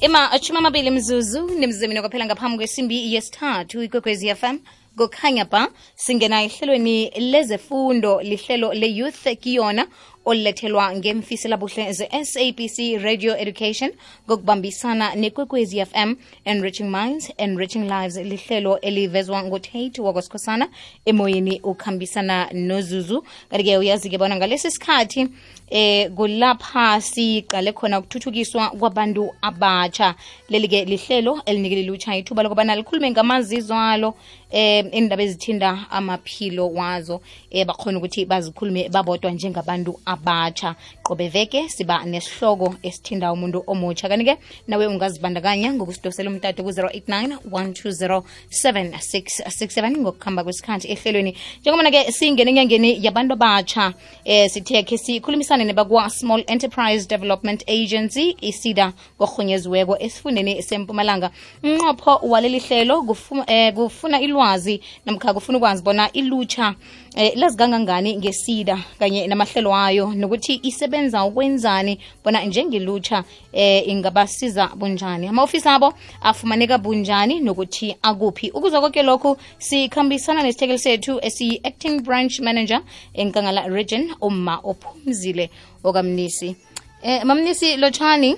ima achuma amabili mzuzu nimzimini kwaphela ngaphambi kwesimbi yesithathu ikwekwezi fm kukhanya ba singena ehlelweni lezefundo lihlelo le-youth kiyona ngemfisi labuhle ze-sabc radio education ngokubambisana nekwekwezi fm enriching minds enriching lives lihlelo elivezwa ngutate wakwasikhosana emoyeni ukhambisana nozuzu. Kanti-ke uyazi-ke bona ngalesi sikhathi eh kulapha siqale khona ukuthuthukiswa kwabantu abatsha. Leli-ke lihlelo elinikele lutsha ithuba lokubana likhulume ngamazizwalo eh indaba ezithinda amaphilo wazo um bakhona ukuthi bazikhulume babodwa njengabantu abatsha qobe veke siba nesihloko esithinda umuntu omutsha kanti-ke nawe ungazibandakanya ngokusidosela umtato ku-089 120 7667 ngokuhamba kwesikhathi ehlelweni. Njengobana-ke singene enyangeni yabantu abatsha eh sithe khe sikhulumisane nebakwa small enterprise development agency isida korhunyeziweko esifundeni sempumalanga. Umnqopho waleli hlelo kufuna, eh, kufuna ilwazi namkha kufuna ukwazi bona ilutsha eh, lazi kangangani ngesida kanye namahlelo ayo nokuthi isebenza ukwenzani bona njengelutsha eh, ingabasiza bunjani. Ama-ofisi abo afumaneka bunjani nokuthi akuphi. Ukuzwa konke lokhu sikhambisana nesithekeli sethu esiyi-acting branch manager enkangala region uma ophumzile okamnisi. Eh, mamnisi lotshani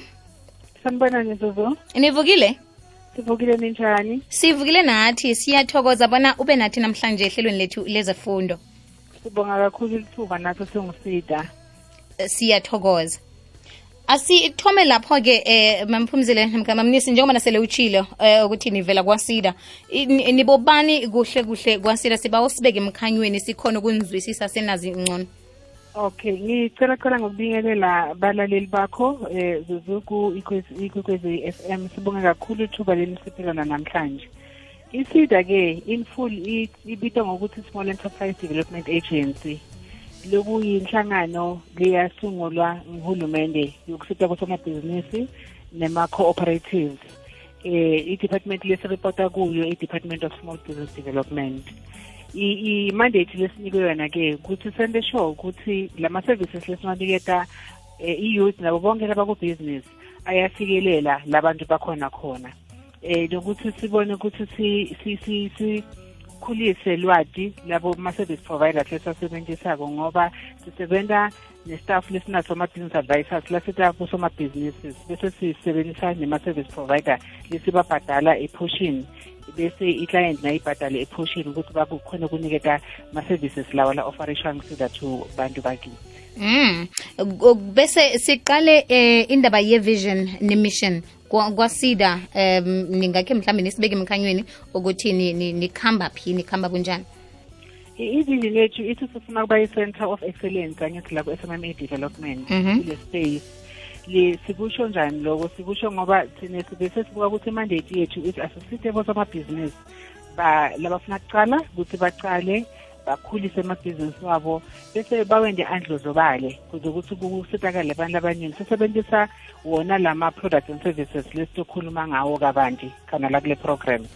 sanibonani zuzu. Nivukile sivukile ninjani? Sivukile nathi siyathokoza bona ube nathi namhlanje ehlelweni lethu lezefundo. Sibonga kakhulu ilithuba nathi singusida. Eh, siyathokoza. Asithome lapho-ke eh mamphumzile mamnisi njengoba sele utshilo eh ukuthi nivela kwasida. Nibobani kuhle kuhle kwasida? Sibawusibeke emkhanyweni sikhona ukunizwisisa senazi ngcono okay ngicela cela ngokubingelela balaleli bakho eh zuzu ku ikwekwezi FM sibonga kakhulu ithuba leli siphelana namhlanje. Isida ke in full i- ibitwa ngokuthi small enterprise development agency. Lokuyinhlangano liyasungulwa nguhulumende yokusita kwesomabhizinisi nema-cooperatives eh i-department lesiripota kuyo i-department of small business development. I- i-mandate lesinikwe yona-ke ukuthi sente sure ukuthi lama-services lesiwaniketa eh, i-youth nabo bonke labakubhizinisi ayafikelela labantu bakhona khona. Eh nokuthi sibone ukuthi si si si sikhulise lwati labo ma-service providers lesasebenzisako ngoba sisebenza nestaff lesinaso ama-business advisors lasita kusoma-businesses bese sisebenzisa nema-service provider lesibabhadala eportion. Bese i-client nayibhadale eportion ukuthi bakukhona ukuniketa ma-services lawa la-offerishwa ngisiza to bantu bakithi Mm. Bese siqale eh, indaba ye-vision ne-mission kwa- kwasida um ningakhe mhlambe nisibeke emkhanyweni ukuthi ni- ni- nikhamba phi nikhamba kunjani i-vision yethu ithi sifuna ukuba i-center of excellence angithi la ku-SMMA development Mhm. kule space le sikusho njani loko sikusho ngoba thina sibese sibuka ukuthi imandate yethu ithi asisite bosomabhizinisi ba labafuna kucala ukuthi bacale bakhulise amabhizinisi wabo bese bawende andlozobale kuze ukuthi kusitakale abantu abaningi. Sisebenzisa wona lama-products and services lesitokhuluma ngawo kabanti khana la kule program.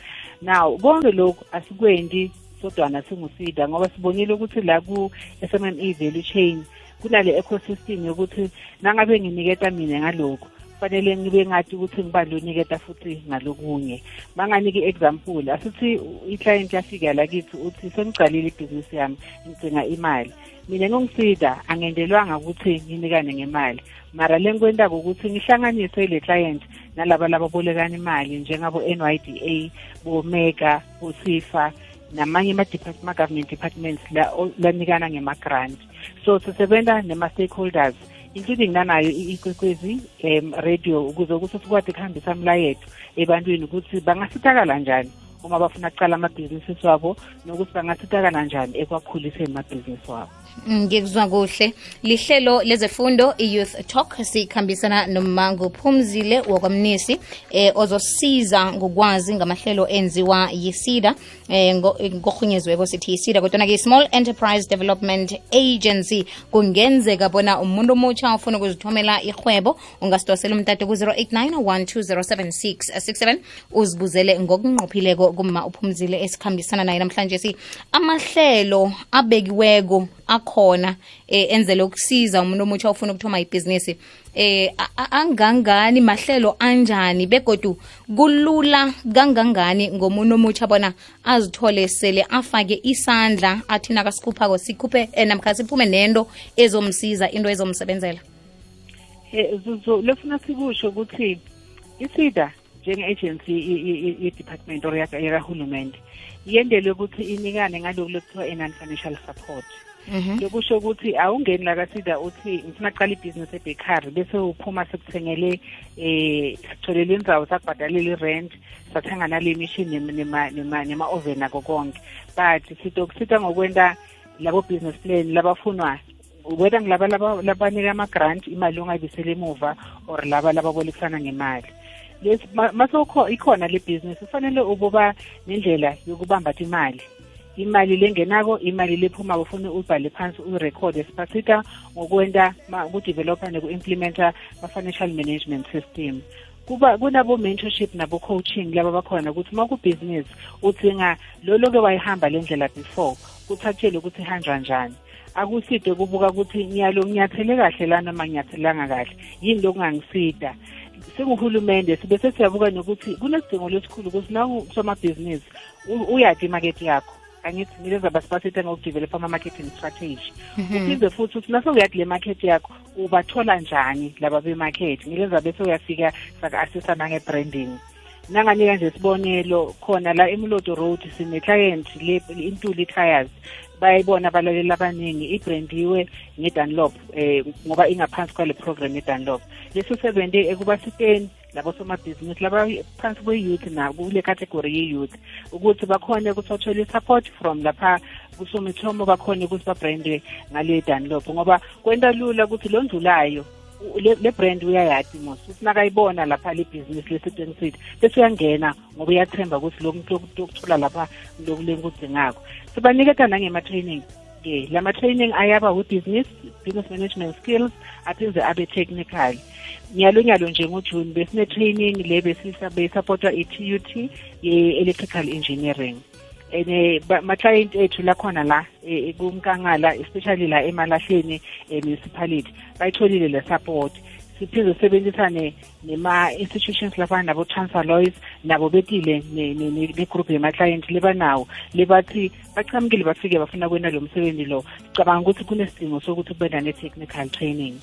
Now konke lokhu asikwendi sodwana singusida ngoba sibonile ukuthi la ku-SMME value chain kunale ecosystem yokuthi nangabe nginiketa mina ngalokhu kufanele ngibe ngathi ukuthi ngibani loniketa futhi ngalokunye. Banganiki i-example asithi i-client yafika la kithi uthi sengicalile ibhizinisi yami ngidinga imali. Mina ngongisida angendelwanga ukuthi nginikane ngemali. Mara le ngikwentako ukuthi ngihlanganise le client nalaba lababolekana imali njengabo NYDA bomega bosifa namanye ama-government departments la- o- lanikana ngema-grant. So sisebenza nema-stakeholders including nanayo i- ikwekwezi um radio ukuze ukuthi sikwazi ukuhambisa mlayethu ebantwini ukuthi bangasithakala njani uma bafuna kucala amabhizinisi wabo nokuthi bangasithakala njani ekwakhuliseni amabhizinisi wabo. Ngikuzwa kuhle. Lihlelo lezefundo i-youth talk sikhambisana nomango phumzile wakwamnisi eh, ozosiza ngokwazi ngamahlelo enziwa yisida eh, ngohunyeziweko sithi yisida. Kodwana-ke i-small enterprise development agency kungenzeka bona umuntu omutsha ufuna ukuzithomela ihwebo ungasidosela umtato ku-089 1207667 uzibuzele ngokunqophileko kuma uphumzile esikhambisana naye. Namhlanje si amahlelo abekiweko akhona eh, enzele ukusiza umuntu omutsha ofuna ukuthoma ibhizinisi eh angangani mahlelo anjani begodu kulula kangangani ngomuntu omutsha bona azithole sele afake isandla athi nakasikhuphako sikhuphe eh, namkha siphume nento ezomsiza into ezomsebenzela Eh, Zuzu lefuna sikusho ukuthi isida njenge-agency ye-department or yaka- yakahulumende yendelwe ukuthi inikane ngalokhu lekuthiwa i-non-financial support. Lokusho ukuthi awungeni la kasida uthi ngifuna kuqala ibhizinisi ebekari bese uphuma sekuthengele eh sitholele indzawo sakubhadalela i-rent sathenga nale mishini nema- nema- nema-oven ako konke. But sizokusita ngokwenta labo business plan labafunwa whether ngilaba laba- labanika ama-grant imali ongayibisela emuva or laba lababolekisana ngemali. Lesi ma- masokho ikhona le business kufanele ukuba nendlela yokubamba imali. Imali lengenako imali lephuma ufuna uyibhale phansi uyirekhode. Sibasita ngokwenta ma- ukudevelopha neku-implementa ma-financial management system. Kuba kunabo-mentorship nabo-coaching laba bakhona ukuthi uma kubhizinisi udzinga loloke wayihamba le ndlela before kuthatshele ukuthi ihanjwa njani. Akuside kubuka ukuthi ngiyalo nginyathele kahle la noma nginyathelanga kahle. Yini lokungangisida singuhulumende sibe sesiyabuka nokuthi kunesidingo lesikhulu ukuthi nawusomabhizinisi uyakhi imakethe yakho? Angithi ngileza basibasita ngokudevelopha ama-marketing strategy. Uphinde futhi ukuthi nase uyathi le market yakho ubathola njani laba be-market? Ngileza bese uyafika saka-assessa nange-branding. Nanganika nje isibonelo khona la emuloto road sine-client le intuli tires bayibona abalaleli abaningi ibrandiwe ngedanlop eh ngoba ingaphansi kwale program yedanlop leso sebenze ekubasiteni labo somabhizinisi laba phansi kwe-youth na kule category ye-youth ukuthi bakhone ukuthi bathole i-support from lapha kusomithomo bakhone ukuthi babrande ngale danlop ngoba kwenta lula ukuthi londlulayo u- le le brand uyayazi mos uthi nakayibona lapha le business lesitweni sithi bese uyangena ngoba uyathemba ukuthi lo muntu okuthola lapha lokulenkudingako sibaniketa nangema-training. Ke lama-training ayaba wi-business business management skills aphinze abe technical. Nyalo nyalo nje ngojuni besine-training le besisapotwa i-tut ye-electrical engineering. And ma-client ethu lakhona la eh, kumkangala especially la emalahleni eh, municipality bayitholile le support. Siphinde sisebenzisane nema-institutions lafana nabo-transaloys nabo betile ne- ne- ne- negroup yama-client lebanawo lebathi bachamukile bafike bafuna kwena lo msebenzi lo. Cabanga ukuthi kunesidingo sokuthi kube nane-technical training.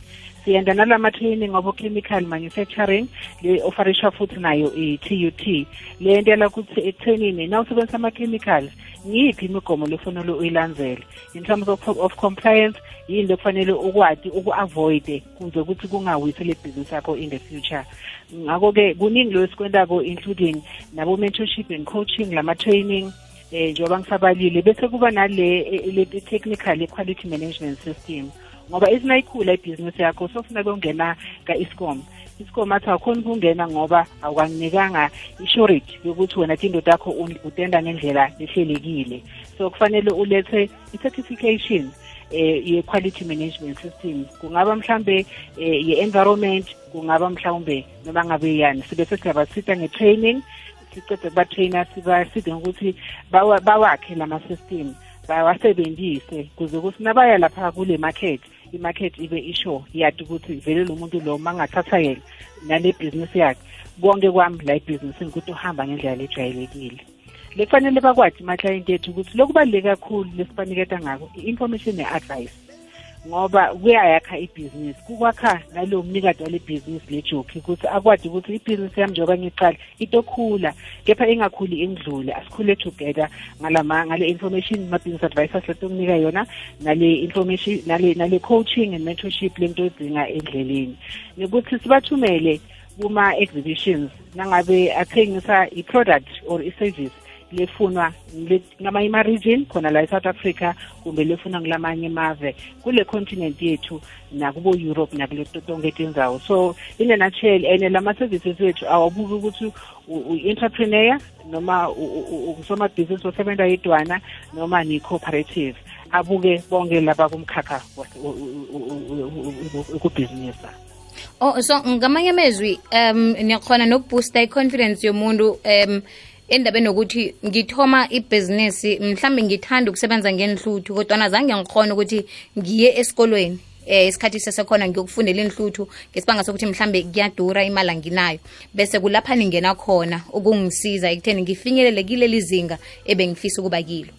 Siyenza nalama-training abo-chemical manufacturing le ofarishwa futhi nayo i-tut le nto yala ukuthi ekuthenini na usebenzisa ama-chemicals ngiyiphi imigomo lefanele uyilandzele? In terms of, of compliance yini lekufanele ukwati uku-avoide kuze ukuthi kungawisi le bhizinisi yakho in the future? Ngakho-ke kuningi lo esikwentako including nabo-mentorship and coaching lama-training eh njengoba ngisabalile. Bese kuba nale eh, le technical quality management system. Ngoba isinayikhula ibhizinisi yakho. Sofuna kungena ka-iscom iscom athi awukhoni ukungena ngoba awukanginikanga i-surety yokuthi wena tinto takho un- utenda ngendlela ehlelekile. So kufanele ulethe i-certification eh ye-quality management system. Kungaba mhlambe eh, ye-environment kungaba mhlawumbe noma ngabe yani sibe sesiyabasita nge-training sicede kubatrainer sibaside ngokuthi bawa- bawakhe lama-system bawasebenzise. Kuze ukuthi nabaya lapha kule market i-market ibe isho yadi ukuthi vele lo muntu lo mangathatha yena nale bhizinisi yakhe. Konke kwami la ebhizinisini ukuthi uhamba ngendlela lejwayelekile lekufanele bakwazi ama-client ethu ukuthi lokubaluleke kakhulu lesibaniketa ngako i-information ne-advice. Ngoba kuyayakha ibhizinisi kukwakha nalo mnikati wale bhizinisi lejoki ukuthi akwazi ukuthi ibhizinisi yami njengoba ngiqala itokhula kepha ingakhuli ingidlule. Asikhule together ngalama ngale information ma-business advisors letokunika yona nale information nale nale coaching and mentorship lento edinga endleleni. Nokuthi sibathumele kuma-exhibitions nangabe athengisa i-product or i-service lefunwa ngamanye ama-region khona la e-south africa kumbe lefunwa ngilamanye amave kule continent yethu nakubo-europe nakule tonke tindzawo so in a nutshell and lama-services wethu awabuki ukuthi u-entrepreneur noma usomabhizinisi osebenza yedwana noma ni-cooperative abuke bonke laba kumkhakha ukubhizinisa Oh so ngamanye amezwi um niyakhona nokuboosta i-confidence yomuntu um endabeni yokuthi ngithoma ibhizinisi mhlambe ngithanda ukusebenza ngenhluthu kodwana zange ngikhona ukuthi ngiye esikolweni eh isikhathi sesekhona ngiyokufundela inhluthu ngesibanga sokuthi mhlambe kuyadura imali anginayo. Bese kulapha ningena khona ukungisiza ekutheni ngifinyelele kileli zinga ebengifisa ukuba kilo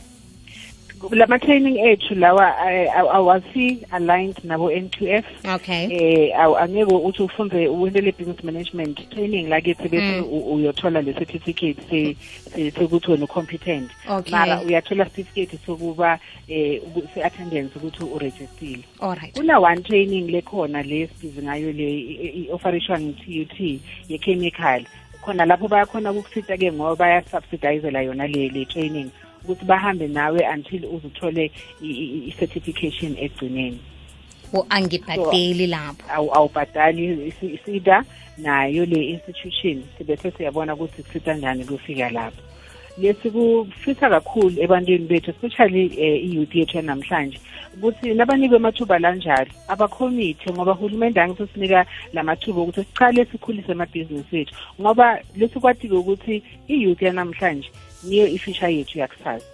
lama training ethu lawa eh, aw- awasi aligned nabo N2F okay. Eh aw- angeke uthi ufunde uwendele business management training lakithi bese u- uyothola le certificate se se- sekuthi wena competent Okay. mara uyathola certificate sokuba eh uku- se attendance ukuthi uregistile alright kuna one training lekhona le sibiza ngayo le i- i- offerishwa ngi-TUT ye-chemical. Khona lapho bayakhona ukukusita ke ngoba bayasubsidizela yona le le training. Ukuthi bahambe nawe until uzuthole i- i- i-certification egcineni. O angibhadeli lapho. awu awubhadali isi- isida nayo le institution. Sibese siyabona ukuthi kusita njani kufika lapho. Lesi kufisa kakhulu ebantwini bethu especially eh, i-youth yethu yanamhlanje ukuthi nabanikwe amathuba lanjalo abakhomithe ngoba hulumende angithi sinika la mathuba ukuthi sichale sikhulise amabhizinisi ethu ngoba lesikwati-ke ukuthi i-youth yanamhlanje niyo ifisha yethu yakusasa.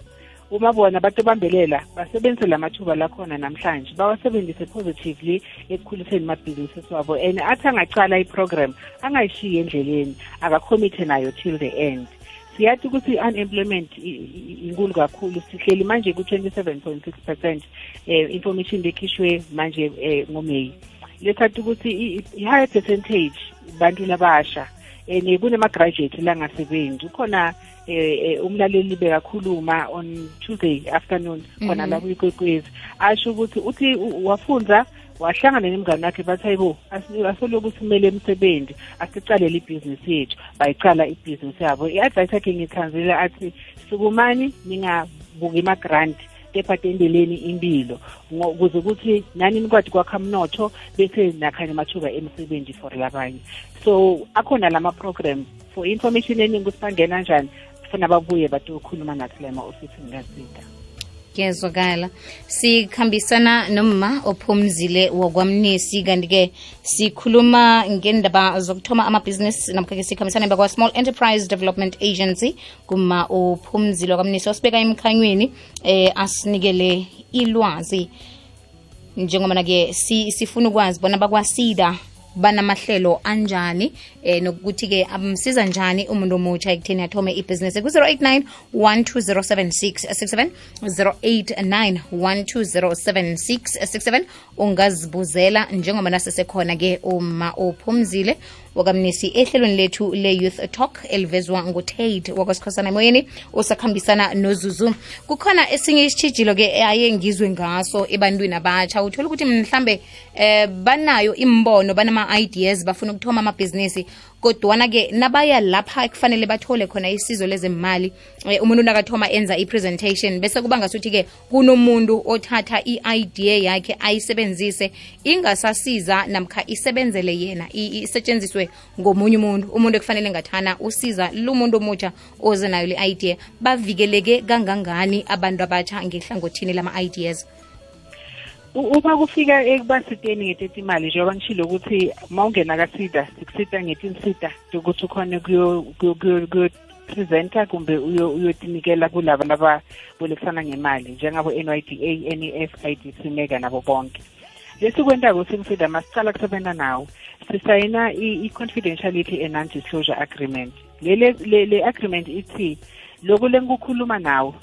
Uma bona abantu bambelela basebenzise la mathuba lakhona namhlanje bawasebenzise positively ekukhuliseni amabhizinisi wabo. And athi angacala iprogram angayishiyi endleleni akakhomithe nayo till the end. Siyathi ukuthi i-unemployment i- i- inkulu kakhulu sihleli manje ku-27 point six percent um information lekhishwe manje um ngomeyi. Lesathi ukuthi i- i- i-higher percentage bantu labasha and kunema-graduate langasebenzi ukhona eh eh, umlaleli bekakhuluma on Tuesday afternoon khona Mhm. la kuyikwekwezi. Asho ukuthi uthi u- wafunda wahlangana nemngane wakhe bathi hayibo asi- asoloku simele emsebenzi asicalele ibhizinisi yethu. Bayicala ibhizinisi yabo. I-advice yakhe ngithanzile athi sukumani ningabuki ama-grant kepha tendeleni impilo ngo- ukuze ukuthi nani nikwazi kwakha mnotho bese nakhanye amathuba emisebenzi for labanye. So akhona lama-program for information eningi ukuthi bangena njani? Funa babuye batokhuluma nathi la ema-ofisini kasida. Kuyezwakala sikhambisana nomma ophumzile wakwamnisi kanti-ke sikhuluma ngendaba zokuthoma amabhizinisi namkha-ke sikhambisana bakwa-small enterprise development agency kuma ophumzile wakwamnisi osibeka emkhanyweni eh asinikele ilwazi. Njengoba na-ke si, sifuna ukwazi bona bakwasida banamahlelo anjani eh nokuthi-ke amsiza njani umuntu omutsha ekutheni athome ibhizinisi. Ku-089 1207667 089 1207667 ungazibuzela njengoba nasesekhona-ke uma ophumzile wakamnisi ehlelweni lethu le-youth talk elivezwa ngutate wakwasikhosana emoyeni osakhambisana nozuzu. Kukhona esinye isitshijilo-ke aye ngizwe ngaso ebantwini abatsha uthole ukuthi mhlambe eh banayo imbono banama-ideas bafuna ukuthoma amabhizinisi kodwana-ke nabaya lapha kufanele bathole khona isizo lezemali. Eh, umuntu nakathoma enza i-presentation bese kuba ngasuthi-ke kunomuntu othatha i-idea yakhe ayisebenzise ingasasiza namkha isebenzele yena isetshenziswe ngomunye umuntu. Umuntu ekufanele ngathana usiza lumuntu omutsha oze nayo le idea bavikeleke kangangani abantu abatsha ngehlangothini lama-ideas uma kufika ekubasiteni ngeteti imali njengoba ngishilo ukuthi uma ungena kasida sikusita ngetinsita ukuthi kuyo- kuyo-presenta kumbe uyo- uyotinikela kulaba lababolekisana ngemali njengabo NYDA, NEF, IDC, Mega nabo bonke. Lesikwentako simsida masicala kusebenza nawo. Sisayina i- i-confidentiality and non-disclosure agreement. Le, agreement ithi loku lengikukhuluma nawe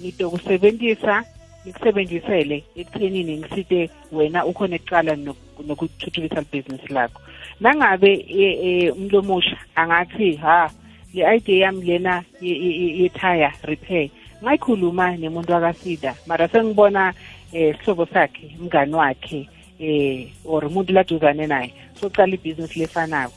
ngizokusebenzisa nikusebenzisele ekuthenini ngisite wena ukhona ekuqala nok- nokuthuthukisa libhizinisi lakho. Nangabe e- e, umuntu omusha angathi ha le idea yami lena ye- ye- ye- yethaya repair ngayikhuluma nemuntu wakasida mara sengibona eh sihlobo sakhe umngani wakhe eh or umuntu laduzane naye socala ibhizinisi lefanako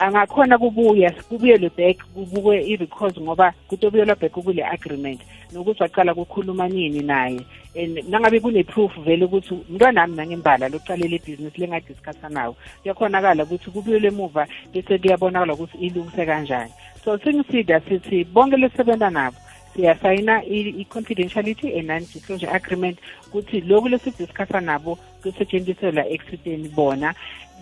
angakhona kubuya kubuyelwe back kubukwe i-records ngoba kutobuyelwa back kule agreement. Nokuthi waqala kukhuluma nini naye. And nangabe kune-proof vele ukuthi umntwanami nangembala lokuqalela ibhizinisi lengadiscussa nawo kuyakhonakala ukuthi kubuyelwe emuva bese kuyabonakala ukuthi ilungise kanjani. So singisida sithi bonke lesisebenza nabo siyasayina i- i-confidentiality and non-disclosure agreement ukuthi lokhu lesidiscussa nabo kusetshenziselwa ekusiteni bona.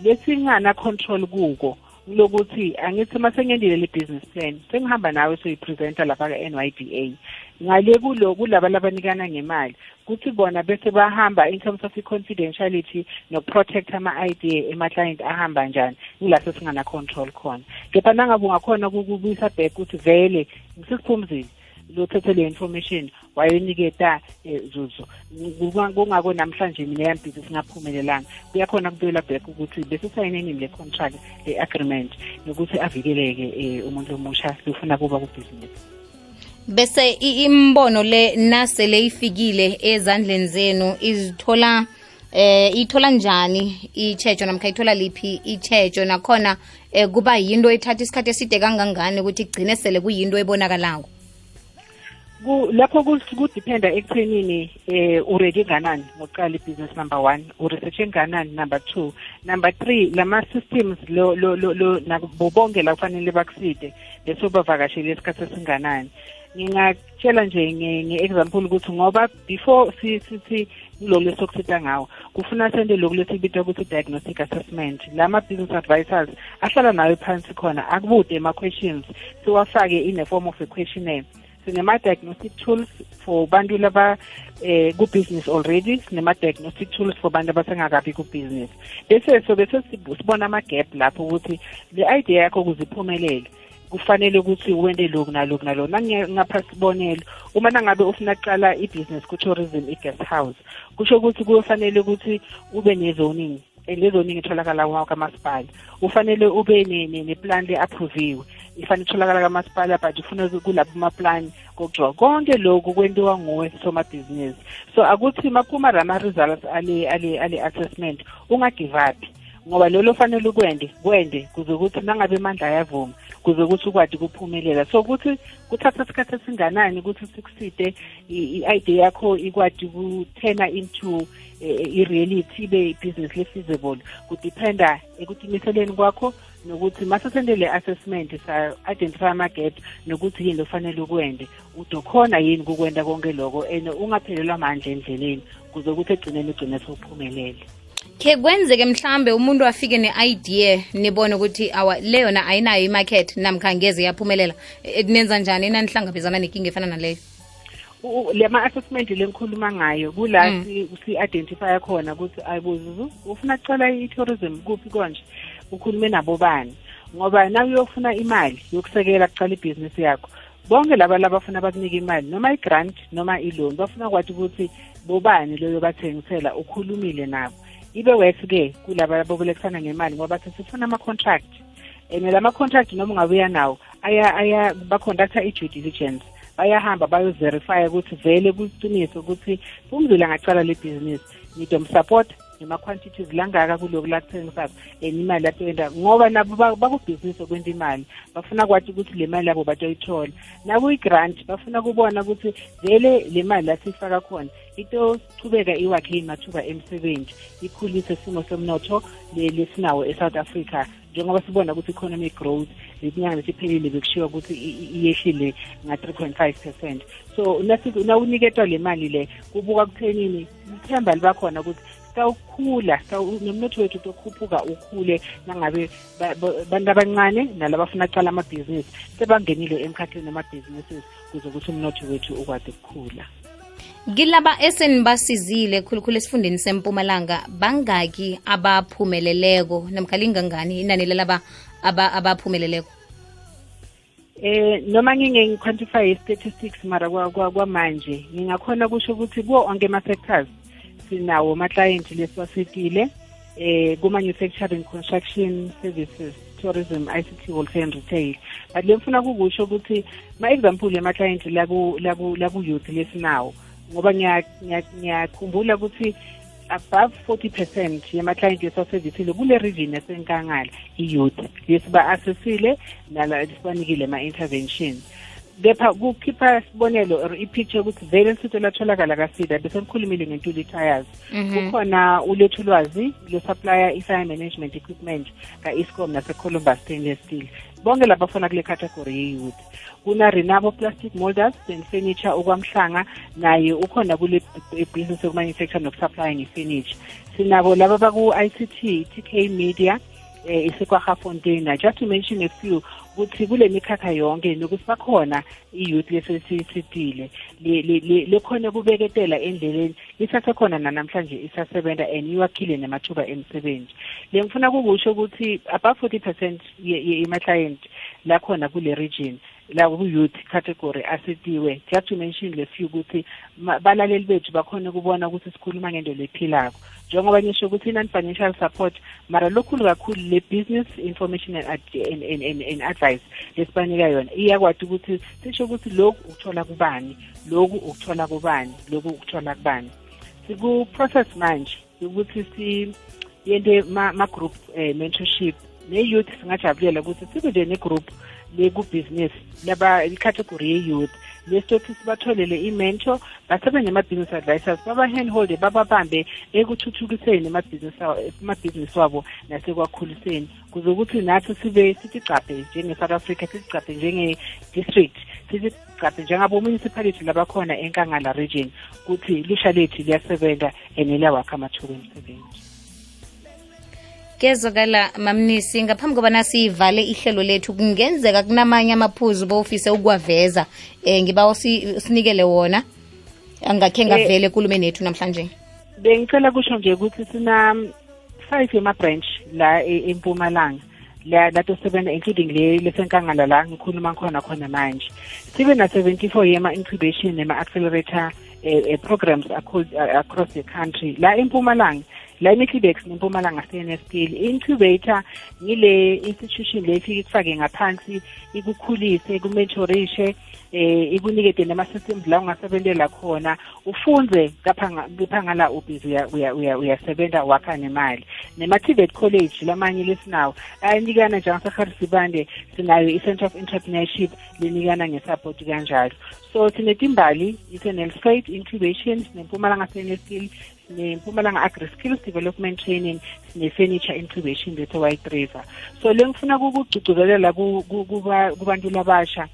Lesingana control kuko lokuthi angithi uma sengiyendile le business plan sengihamba nawe soyipresenta lapha ka-NYDA ngale kulo kulaba labanikana ngemali kuthi bona bese bahamba in terms of i-confidentiality nokuprotect ama-idea ema-client ahamba njani ngilase singana control khona. Kepha nangabe ungakhona kukubuyisa back ukuthi vele sesiphumzile lothethe le information wayeniketa eh, zuzu. Kungako namhlanje mina yambhizi singaphumelelanga. Kuyakhona kubuyela back ukuthi besisayineni le contract le agreement nokuthi avikeleke eh, umuntu omusha sifuna kuba kubhizinisi bese imbono le nasele ifikile ezandleni zenu izithola eh ithola njani ichejo namkha ithola liphi ichejo nakhona eh, kuba yinto ethatha isikhathi eside kangangani ukuthi igcine sele kuyinto ebonakalako? Lapho kudiphenda ekuthenini eh uready kanani ngokuqala ibusiness number 1 uresearch enganani number 2 number 3 lama systems lo lo lo nabobonke la kufanele bakuside bese bavakashele isikhathi esinganani. Ngingakutshela nje nge-example ukuthi ngoba before sithi kulolu lesokusitha ngawo kufuna sente lokhu lesibitwa ukuthi diagnostic assessment. Lama-business advisors ahlala nayo phansi khona akubude ama-questions siwafake in a form of a questionnaire. Sinema-diagnostic tools for bantu laba eh ku-business already. Sinema-diagnostic tools for bantu abasengakabi ku-business. Bese so bese sibona ama-gap lapho ukuthi le idea yakho kuziphumelele kufanele ukuthi wente lokhu nalokhu nalokhu. Nangingapha sibonelo uma nangabe ufuna kuqala i-business ku-tourism i-guest house kusho ukuthi kuyofanele ukuthi ube ne-zoning le zoning itholakala kamasipala. Ufanele ube neplan le-approviwe ifanele itholakala kamasipala but ufuna kulapho ama-plan kokujwa konke lokhu kwentiwa nguwe somabhizinisi so akuthi maphuma rama-results ale-assessment ungagive up. Ngoba lolo fanele ukwende kwende kuze ukuthi nangabe amandla ayavuma kuze ukuthi ukwazi ukuphumelela. So ukuthi kuthatha isikhathi esinganani ukuthi sikuside i-idea yakho ikwazi ukuthena into eh, i-reality ibe ibhizinisi le-feasible kudiphenda ekutimiseleni kwakho nokuthi masesende le assessment sa-identify ama-gap nokuthi yini lofanele ukwende udokhona yini kukwenda konke loko and ungaphelelwa amandla endleleni kuze ukuthi egcineni ugcine sewuphumelele. Ke kwenzeke mhlambe umuntu afike ne-idea nibone ukuthi awa le yona ayinayo imarket namkha ngeze yaphumelela. E, nenza njani? Enanihlangabezana nenkinga efana naleyo? Lema-assessment lengikhuluma ngayo kula mm. si-identifya khona ukuthi ayibuzuzu ufuna kucala i-tourism kuphi konje? Ukhulume nabo bani. Ngoba na uyofuna imali yokusekela kucala ibhizinisi yakho. Bonke laba labafuna bakunika imali noma i-grant noma i-loan bafuna kwathi ukuthi bobani leyo bathengisela ukhulumile nabo. Ibe worse-ke kulaba bobolekisana ngemali ngoba bathi sifuna ama-contract. And lama-contract noma ungabuya nawo aya aya baconducta i-due diligence. Bayahamba bayoverifya ukuthi vele kuqiniso ukuthi umzila angacala le bhizinisi ngidomsupport nema-quantities langaka kuloku lakuthengisako and imali lapenda ngoba nabo bakubhizinisi okwenta imali bafuna kwathi ukuthi le mali yabo batoyithola nakuyi-grant bafuna kubona ukuthi vele le mali lasiyifaka khona itochubeka iwakhe imathuba emsebenzi ikhulise isimo somnotho lesinawo e-south africa. Njengoba sibona ukuthi economic growth lesinyanga lesiphelile bekushiwa ukuthi iyehlile nga-three point five percent. So nawuniketwa le mali le kubuka kuthenini ithemba libakhona ukuthi sawukhula nomnotho wethu tokhuphuka ukhule nangabe abantu abancane nalabafuna kuqala amabhizinisi sebangenile emkhakheni wama-businesses kuze ukuthi umnotho wethu ukwazi ukukhula. Kilaba esenibasizile khulukhulu esifundeni sempumalanga bangaki abaphumeleleko namkhalingangani inani lalaba abaphumeleleko? Eh noma ngingeke ngiquantify statistics mara kwamanje ngingakhona kusho ukuthi kuwo onke ama-sectors sinawo ama-client lesiwasetile eh kuma-manufacturing construction services tourism ICT wholesale and retail. But lemfuna kukusho ukuthi ma-example yama-client laku-youth lesinawo ngoba ngiyakhumbula ukuthi above 40 percent yama-client esiwaservisile kule region yasenkangala i-youth. Lesiba-assessile sibanikile ama-interventions kepha kukhipha sibonelo or i-picture ukuthi vele lisitho latholakala kasida bese likhulumile itires kukhona ulethu lwazi lo-supplier i-fire management equipment ka-escom nase-columbus stainless steel. Bonke labafuna kule category ye-youth kuna-renabo plastic molders and furniture okwamhlanga naye ukhona kule business yokumanufacture nokusupply nge-furniture. Sinabo laba baku-i c t t k media eh isekwaHafontein just to mention a few ukuthi kule mikhakha yonke nokuthi bakhona i-youth lesesitile lekhona kubeketela endleleni lisasekhona nanamhlanje isasebenza and iwakhile namathuba emisebenzi. Le ngifuna kukusho ukuthi above 40 percent yema-client lakhona kule region. La ku-youth category asitiwe just to mention le few ukuthi balaleli bethu bakhona ukubona ukuthi sikhuluma ngento lephilako njengoba ngisho ukuthi i-non-financial support mara lokhulu kakhulu le-business information and, and, and, and, and advice lesibanika yona iyakwazi ukuthi sisho ukuthi lokhu ukuthola kubani lokhu ukuthola kubani lokhu ukuthola kubani. Siku-process manje ukuthi siyente ma-group eh, mentorship ne-youth singajabulela ukuthi sibe nje ne-group leku-business laba i-category ye-youth lesitothi sibatholele i-mentor basebenze nema-business advisors baba-handholde bababambe ekuthuthukiseni amabhizinisi wabo nasekwakhuliseni kuze ukuthi nathi sibe sitigcabhe njenge-south africa sitigcabhe njenge-district sitigcabhe njengabo-municipality labakhona enkangala region. Ukuthi lusha lethu liyasebenza and liyawakha amathuba emisebenzi kezwakala mamnisi ngaphambi kobana siyivale ihlelo lethu kungenzeka kunamanye amaphuzu bowufise ukuwaveza. Um ngiba sinikele wona. Angakhe ngavele ekulume nethu namhlanje. Bengicela kusho nje ukuthi sina five yama-branch la empumalanga. Lato latosebenza including le lesenkangala la ngikhuluma khona khona manje. Sibe na-seventy-four yema-incubation nema-accelerator um programs across the country. La empumalanga la imiclibex nempumalanga CNSPL incubator ngile institution le ifike ikufake ngaphansi ikukhulise ikumentorishe eh ikunikete nama systems la ungasebentela khona. Ufunze kaphangala ubhizi uyasebenza wakha nemali. nema-TVET college lamanye lesinawo ayanikana njengaseharisibande sinayo i-center of entrepreneurship linikana ngesupport kanjalo. So sinetimbali ise-nelspate incubation nempumalanga CNSPL nempumalanga agri-skills development training ne-furniture incubation bethe white river so le ngifuna kukugcugcuzelela kubantu labasha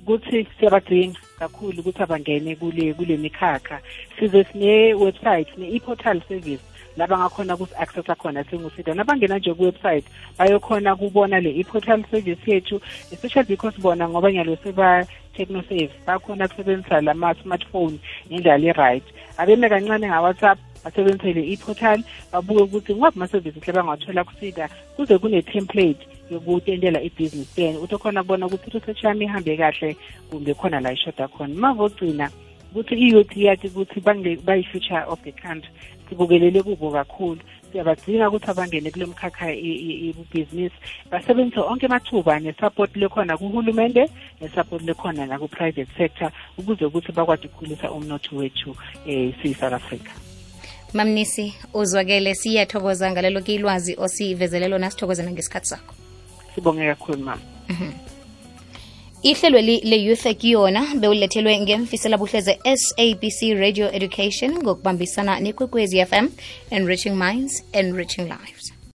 ukuthi siyabadinga kakhulu ukuthi abangene kule kule mikhakha. Size sine-website sine-e-portal service laba ngakhona kusi-accessa khona singusida nabangena nje ku-website bayokhona kubona le i-portal service yethu especially because bona ngoba nyalo seba-technosave bakhona kusebenzisa lama-smartphone ngendlela e-right. Abeme kancane nga-whatsapp basebenzisele i-portal babuke ukuthi ngwaphi ama-services lebangawathola kusida kuze kune-template yokutentela ibhizinisi then uthi khona kubona ukuthi research yami ihambe kahle kumbe khona la ishoda khona. Mavogcina ukuthi i-youth yathi ukuthi bayi-future of the country sibukelele kubo kakhulu. Siyabadinga ukuthi abangene kule mkhakha ibhizinisi basebenzise onke amathuba nesupport lekhona kuhulumende nesupport lekhona naku-private sector ukuze ukuthi bakwazi ukukhulisa umnotho wethu um siyi-south africa mamnisi uzwakele siyathokoza ngalelo ke ilwazi osivezele lona sithokoze nangesikhathi sakho. Sibonge kakhulu mama ihlelweli le-youth ekuyona bewulethelwe ngemfisela buhleze sabc radio education ngokubambisana nekwekwezi fm enriching minds enriching lives